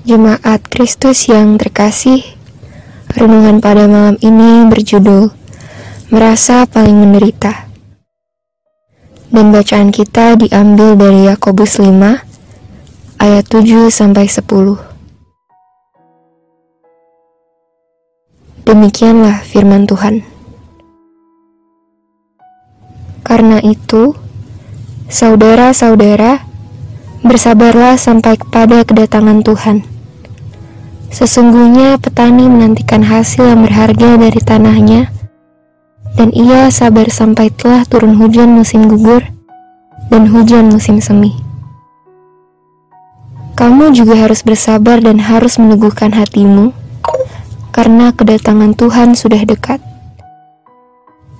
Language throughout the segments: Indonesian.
Jemaat Kristus yang terkasih, renungan pada malam ini berjudul Merasa Paling Menderita. Dan bacaan kita diambil dari Yakobus 5 ayat 7 sampai 10. Demikianlah firman Tuhan. Karena itu, saudara-saudara, bersabarlah sampai kepada kedatangan Tuhan Sesungguhnya petani menantikan hasil yang berharga dari tanahnya, dan ia sabar sampai telah turun hujan musim gugur dan hujan musim semi. Kamu juga harus bersabar dan harus meneguhkan hatimu, karena kedatangan Tuhan sudah dekat.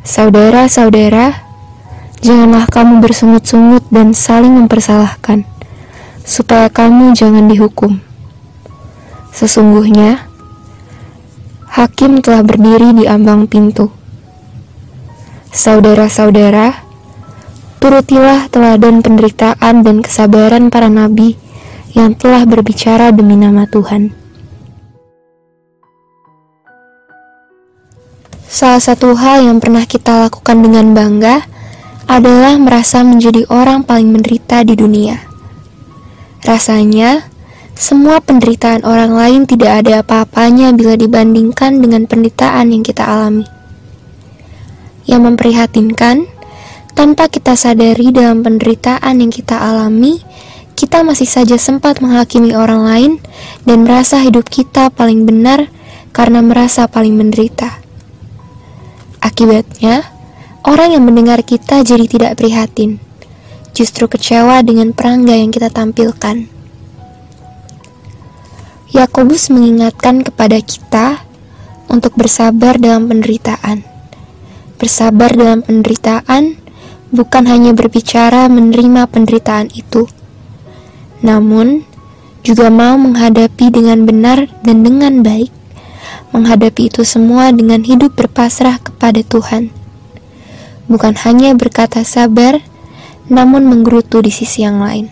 Saudara-saudara, janganlah kamu bersungut-sungut dan saling mempersalahkan, supaya kamu jangan dihukum. Sesungguhnya, hakim telah berdiri di ambang pintu. Saudara-saudara, turutilah teladan penderitaan dan kesabaran para nabi yang telah berbicara demi nama Tuhan. Salah satu hal yang pernah kita lakukan dengan bangga adalah merasa menjadi orang paling menderita di dunia. Rasanya, semua penderitaan orang lain tidak ada apa-apanya bila dibandingkan dengan penderitaan yang kita alami. Yang memprihatinkan, tanpa kita sadari dalam penderitaan yang kita alami, kita masih saja sempat menghakimi orang lain dan merasa hidup kita paling benar karena merasa paling menderita. Akibatnya, orang yang mendengar kita jadi tidak prihatin, justru kecewa dengan perangga yang kita tampilkan. Yakobus mengingatkan kepada kita untuk bersabar dalam penderitaan. Bersabar dalam penderitaan bukan hanya berbicara menerima penderitaan itu, namun juga mau menghadapi dengan benar dan dengan baik, menghadapi itu semua dengan hidup berpasrah kepada Tuhan. Bukan hanya berkata sabar, namun menggerutu di sisi yang lain.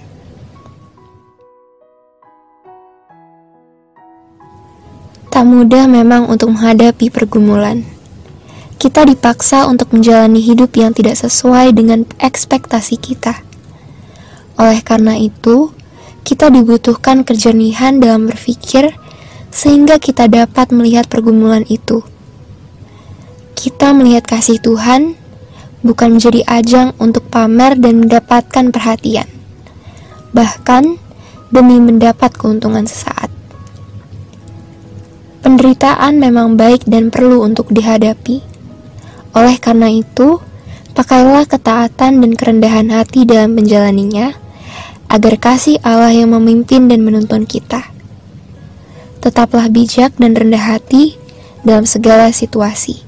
Tak mudah memang untuk menghadapi pergumulan. Kita dipaksa untuk menjalani hidup yang tidak sesuai dengan ekspektasi kita. Oleh karena itu, kita dibutuhkan kejernihan dalam berpikir sehingga kita dapat melihat pergumulan itu. Kita melihat kasih Tuhan bukan menjadi ajang untuk pamer dan mendapatkan perhatian, bahkan demi mendapat keuntungan sesaat. Penderitaan memang baik dan perlu untuk dihadapi. Oleh karena itu, pakailah ketaatan dan kerendahan hati dalam menjalaninya, agar kasih Allah yang memimpin dan menuntun kita. Tetaplah bijak dan rendah hati dalam segala situasi.